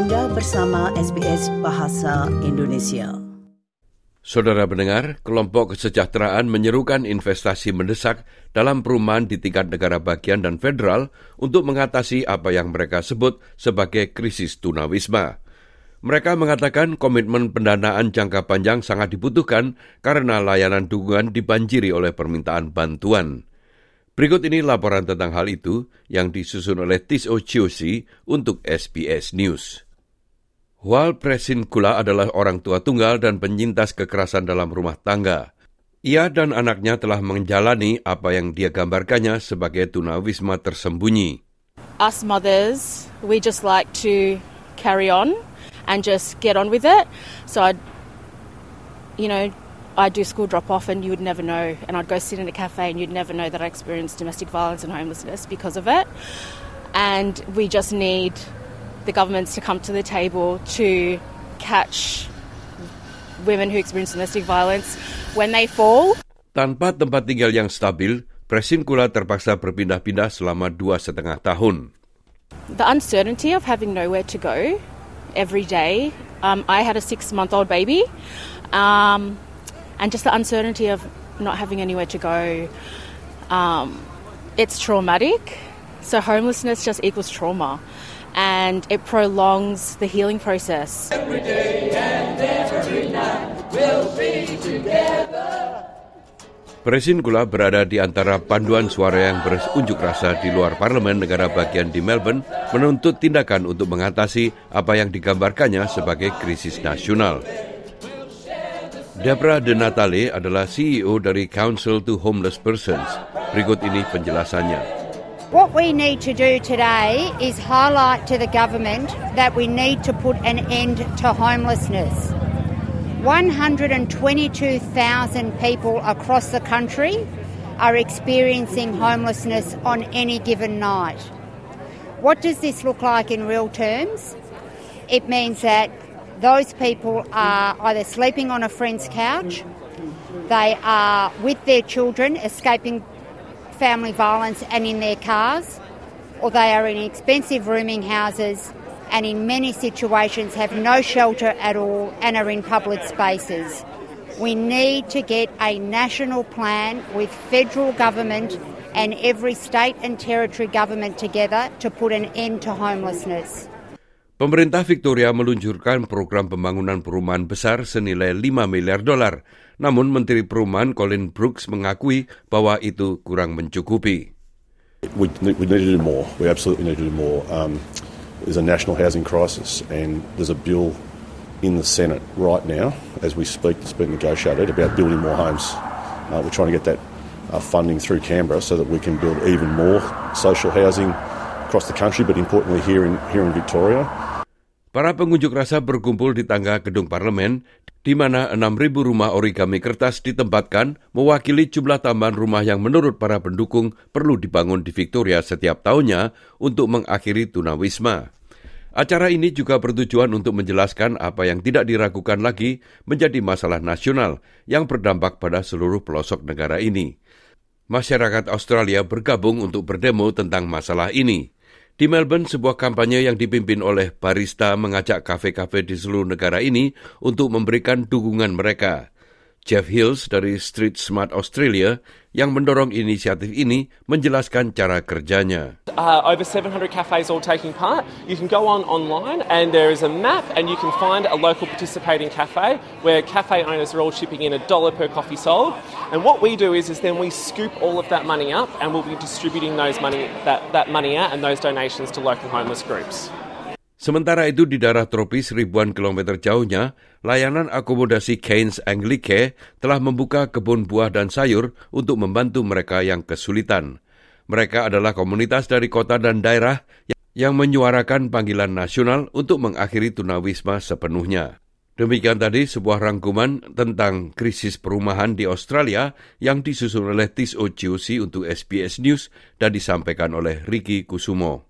Anda bersama SBS Bahasa Indonesia. Saudara pendengar, kelompok kesejahteraan menyerukan investasi mendesak dalam perumahan di tingkat negara bagian dan federal untuk mengatasi apa yang mereka sebut sebagai krisis tunawisma. Mereka mengatakan komitmen pendanaan jangka panjang sangat dibutuhkan karena layanan dukungan dibanjiri oleh permintaan bantuan. Berikut ini laporan tentang hal itu yang disusun oleh Tis Ochiosi untuk SBS News. Wal Presin Kula adalah orang tua tunggal dan penyintas kekerasan dalam rumah tangga. Ia dan anaknya telah menjalani apa yang dia gambarkannya sebagai tunawisma tersembunyi. Us mothers, we just like to carry on and just get on with it. So I, you know, I'd do school drop off and you would never know. And I'd go sit in a cafe and you'd never know that I experienced domestic violence and homelessness because of it. And we just need the governments to come to the table to catch women who experience domestic violence when they fall. Tanpa tempat tinggal yang stabil, Presin Kula terpaksa berpindah-pindah selama dua setengah tahun. The uncertainty of having nowhere to go every day. Um, I had a six-month-old baby. Um, and just the uncertainty of not having anywhere to go. Um, it's traumatic. So homelessness just equals trauma, and it prolongs the healing process. Every day and every night we'll be. Presin Kula berada di antara panduan suara yang berunjuk rasa di luar parlemen negara bagian di Melbourne menuntut tindakan untuk mengatasi apa yang digambarkannya sebagai krisis nasional. Debra De Natale adalah CEO dari Council to Homeless Persons. Berikut ini penjelasannya. What we need to do today is highlight to the government that we need to put an end to homelessness. 122,000 people across the country are experiencing homelessness on any given night. What does this look like in real terms? It means that those people are either sleeping on a friend's couch, they are with their children escaping family violence and in their cars, or they are in expensive rooming houses and in many situations have no shelter at all and are in public spaces. We need to get a national plan with federal government and every state and territory government together to put an end to homelessness. Pemerintah Victoria meluncurkan program pembangunan perumahan besar senilai 5 miliar dolar. Namun Menteri Perumahan Colin Brooks mengakui bahwa itu kurang mencukupi. We, we need to do more. We absolutely need to do more. Um, there's a national housing crisis and there's a bill in the Senate right now, as we speak, that's been negotiated about building more homes. Uh, we're trying to get that uh, funding through Canberra so that we can build even more social housing across the country, but importantly here in, here in Victoria. Para pengunjuk rasa berkumpul di tangga gedung parlemen, di mana 6.000 rumah origami kertas ditempatkan mewakili jumlah tambahan rumah yang menurut para pendukung perlu dibangun di Victoria setiap tahunnya untuk mengakhiri tunawisma. Acara ini juga bertujuan untuk menjelaskan apa yang tidak diragukan lagi menjadi masalah nasional yang berdampak pada seluruh pelosok negara ini. Masyarakat Australia bergabung untuk berdemo tentang masalah ini. Di Melbourne, sebuah kampanye yang dipimpin oleh barista mengajak kafe-kafe di seluruh negara ini untuk memberikan dukungan mereka. Jeff Hills dari Street Smart Australia yang mendorong inisiatif ini menjelaskan cara kerjanya. Uh, over 700 cafes all taking part. You can go on online and there is a map and you can find a local participating cafe where cafe owners are all chipping in a dollar per coffee sold. And what we do is, is then we scoop all of that money up and we'll be distributing those money, that, that money out and those donations to local homeless groups. Sementara itu di daerah tropis ribuan kilometer jauhnya, layanan akomodasi Keynes Anglike telah membuka kebun buah dan sayur untuk membantu mereka yang kesulitan. Mereka adalah komunitas dari kota dan daerah yang menyuarakan panggilan nasional untuk mengakhiri tunawisma sepenuhnya. Demikian tadi sebuah rangkuman tentang krisis perumahan di Australia yang disusun oleh Tis Ociosi untuk SBS News dan disampaikan oleh Ricky Kusumo.